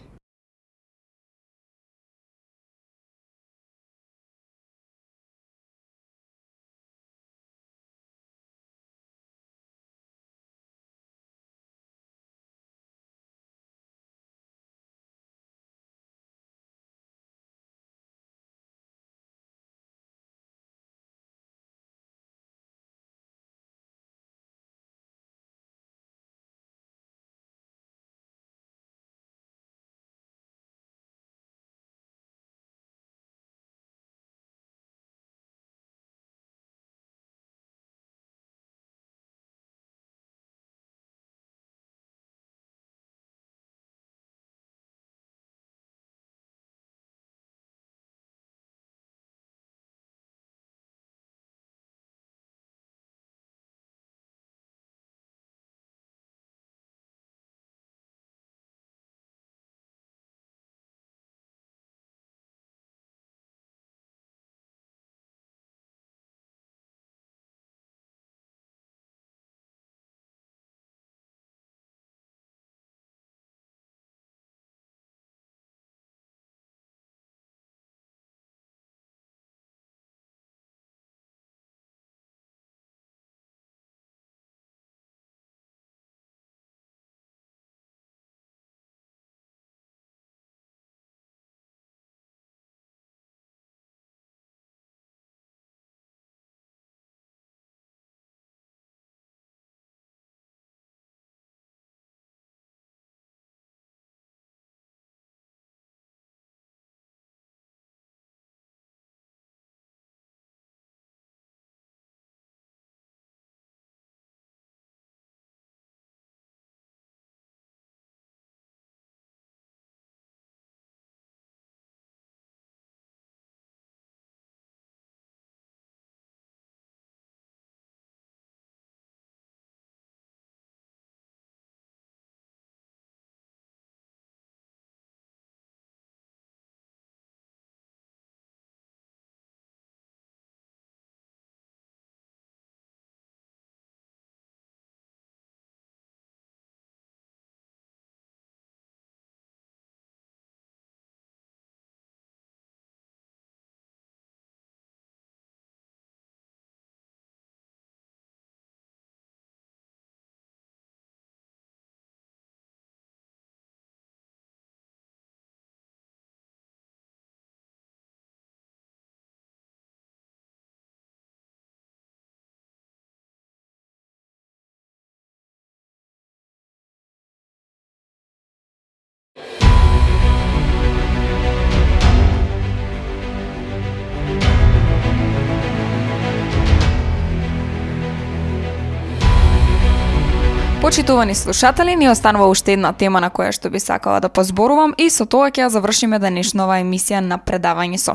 Почитувани слушатели, ни останува уште една тема на која што би сакала да позборувам и со тоа ќе ја завршиме денешнава емисија на предавање со.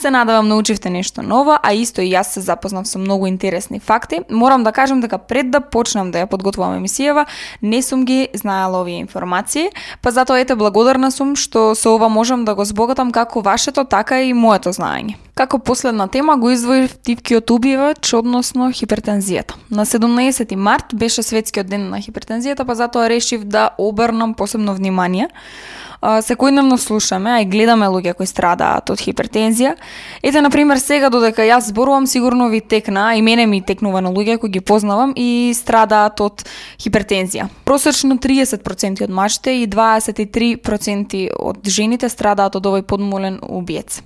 Се надавам научивте нешто ново, а исто и јас се запознав со многу интересни факти. Морам да кажам дека пред да почнам да ја подготвувам емисијава, не сум ги знаела овие информации, па затоа ете благодарна сум што со ова можам да го збогатам како вашето, така и моето знаење. Како последна тема го издвоив тивкиот убивач, односно хипертензијата. На 17 март беше светскиот ден на хипертензијата, па затоа решив да обрнам посебно внимание секојдневно слушаме, а и гледаме луѓе кои страдаат од хипертензија. Ете, на пример, сега додека јас зборувам, сигурно ви текна, и мене ми текнува на луѓе кои ги познавам и страдаат од хипертензија. Просечно 30% од мачите и 23% од жените страдаат од овој подмолен убиец.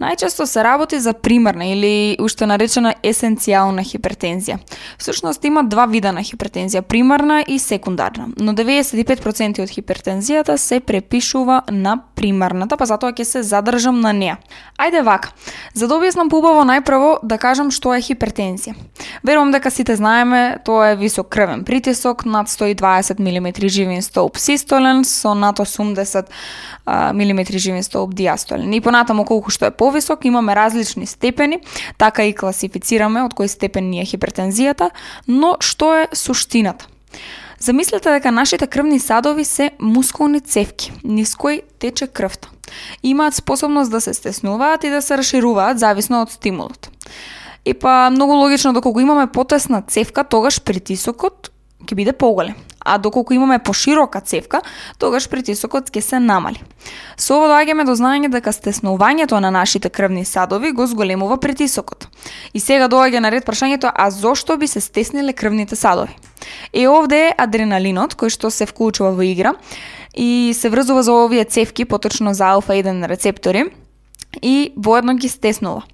Најчесто се работи за примерна или уште наречена есенцијална хипертензија. Всушност има два вида на хипертензија, примарна и секундарна, но 95% од хипертензијата се препишува пишува на примарната, па затоа ќе се задржам на неа. Ајде вака. За да објаснам побаво најпрво да кажам што е хипертензија. Верувам дека сите знаеме, тоа е висок крвен притисок над 120 мм живин столб систолен со над 80 мм живин столб диастолен. И понатаму колку што е повисок имаме различни степени, така и класифицираме од кој степен ни е хипертензијата, но што е суштината? Замислете дека нашите крвни садови се мускулни цевки, низ кои тече крвта. Имаат способност да се стеснуваат и да се расшируваат зависно од стимулот. И па многу логично доколку имаме потесна цевка, тогаш притисокот ќе биде поголем. А доколку имаме поширока цевка, тогаш притисокот ќе се намали. Со ова доаѓаме до знаење дека стеснувањето на нашите крвни садови го зголемува притисокот. И сега доаѓа на ред прашањето, а зошто би се стесниле крвните садови? Е овде е адреналинот кој што се вклучува во игра и се врзува за овие цевки, поточно за алфа 1 рецептори и воедно ги стеснува.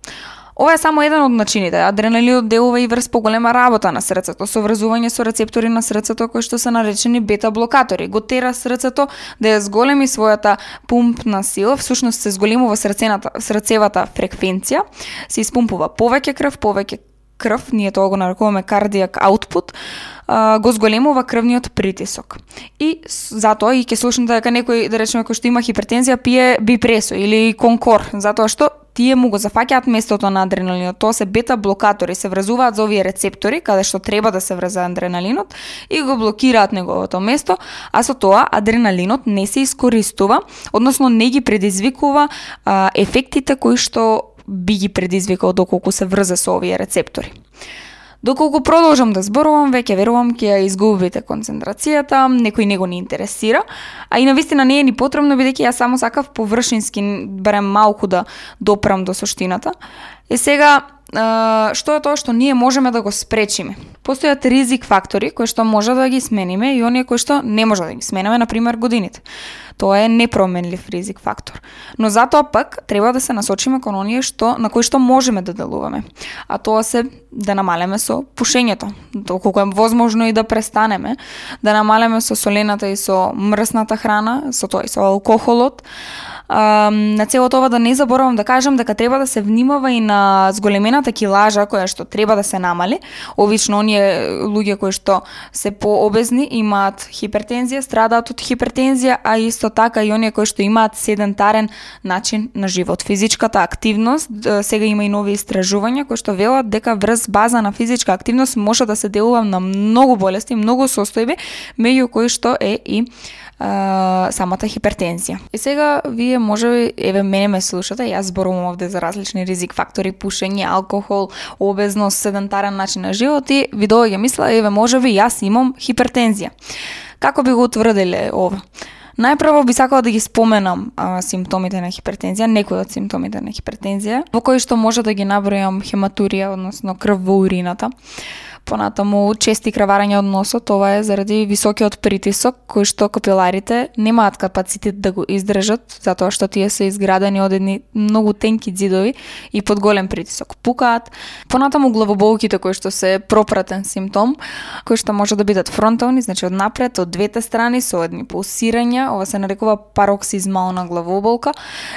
Ова е само еден од начините. Адреналинот делува и врз поголема работа на срцето, со врзување со рецептори на срцето кои што се наречени бета блокатори. Го тера срцето да ја зголеми својата пумпна сила, всушност се зголемува срцената, срцевата фреквенција, се испумпува повеќе крв, повеќе крв, ние тоа го нарекуваме кардиак аутпут, го зголемува крвниот притисок. И затоа и ќе слушнете дека некој, да речеме, кој што има хипертензија, пие бипресо или конкор, затоа што тие му го зафаќаат местото на адреналинот. Тоа се бета блокатори, се врзуваат за овие рецептори каде што треба да се врза адреналинот и го блокираат неговото место, а со тоа адреналинот не се искористува, односно не ги предизвикува а, ефектите кои што би ги предизвикал доколку се врза со овие рецептори. Доколку продолжам да зборувам, веќе верувам ќе ја изгубите концентрацијата, некој него не интересира, а и на вистина не е ни потребно бидејќи ја само сакав површински барем малку да допрам до суштината. Е сега што е тоа што ние можеме да го спречиме. Постојат ризик фактори кои што може да ги смениме и оние кои што не може да ги смениме, на пример годините. Тоа е непроменлив ризик фактор. Но затоа пак треба да се насочиме кон оние што на кои што можеме да делуваме. А тоа се да намалеме со пушењето, доколку е возможно и да престанеме, да намалеме со солената и со мрсната храна, со тоа и со алкохолот, а, на целото ова да не заборавам да кажам дека треба да се внимава и на зголемената килажа која што треба да се намали. Обично оние луѓе кои што се пообезни имаат хипертензија, страдаат од хипертензија, а исто така и оние кои што имаат седентарен начин на живот. Физичката активност, сега има и нови истражувања кои што велат дека врз база на физичка активност може да се делува на многу болести, многу состојби, меѓу кои што е и а, самата хипертензија. И сега вие може еве мене ме слушате, јас зборувам овде за различни ризик фактори, пушење, алкохол, обезност, седентарен начин на живот и ви доаѓа мисла еве можеби јас имам хипертензија. Како би го утврдиле ова? Најпрво би сакала да ги споменам а, симптомите на хипертензија, некои од симптомите на хипертензија, во кои што може да ги набројам хематурија, односно крв во урината понатаму чести краварења од носот, тоа е заради високиот притисок кој што капиларите немаат капацитет да го издржат, затоа што тие се изградени од едни многу тенки ѕидови и под голем притисок пукаат. Понатаму главоболките кои што се пропратен симптом, кои што може да бидат фронтални, значи од напред, од двете страни со едни пулсирања, ова се нарекува пароксизмална главоболка,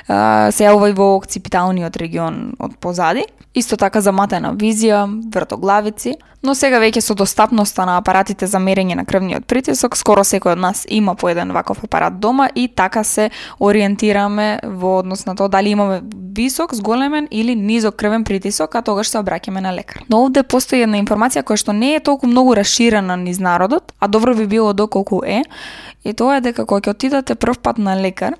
се јавува и во окципиталниот регион од позади. Исто така заматена визија, вртоглавици, но сега веќе со достапноста на апаратите за мерење на крвниот притисок, скоро секој од нас има по еден ваков апарат дома и така се ориентираме во однос на тоа дали имаме висок, зголемен или низок крвен притисок, а тогаш се обраќаме на лекар. Но овде постои една информација која што не е толку многу расширена низ народот, а добро би било доколку е, И тоа е дека кога ќе отидете прв пат на лекар,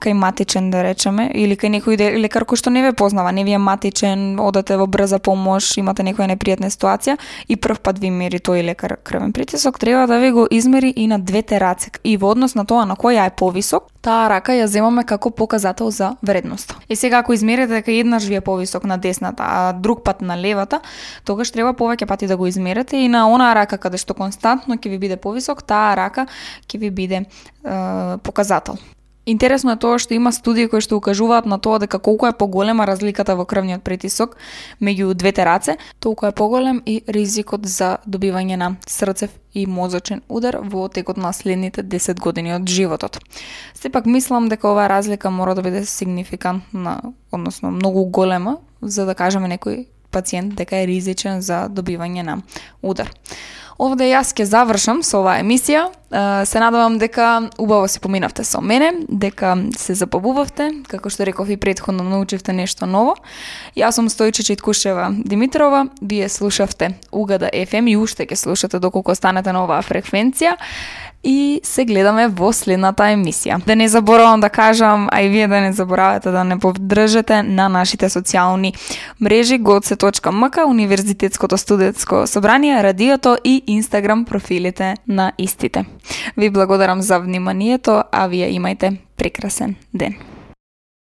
кај матичен да речеме, или кај некој лекар кој што не ве познава, не ви е матичен, одете во брза помош, имате некоја непријатна ситуација и прв пат ви мери тој лекар крвен притисок, треба да ви го измери и на двете раце. И во однос на тоа на која е повисок, таа рака ја земаме како показател за вредност. И сега ако измерите дека еднаш ви е повисок на десната, а друг пат на левата, тогаш треба повеќе пати да го измерите и на онаа рака каде што константно ќе ви биде повисок, таа рака ќе ви биде е, показател. Интересно е тоа што има студии кои што укажуваат на тоа дека колку е поголема разликата во крвниот притисок меѓу двете раце, толку е поголем и ризикот за добивање на срцев и мозочен удар во текот на следните 10 години од животот. Сепак мислам дека оваа разлика мора да биде сигнификантна, односно многу голема, за да кажеме некој пациент дека е ризичен за добивање на удар. Овде јас ќе завршам со оваа емисија. Се надевам дека убаво се поминавте со мене, дека се забавувавте, како што реков и предходно научивте нешто ново. Јас сум Стојче Читкушева Димитрова, вие слушавте Угада FM и уште ќе слушате доколку останете на оваа фреквенција и се гледаме во следната емисија. Да не заборавам да кажам, а и вие да не заборавате да не поддржате на нашите социјални мрежи goce.mk, Универзитетското студентско собрание, радиото и Инстаграм профилите на истите. Ви благодарам за вниманието, а вие имајте прекрасен ден.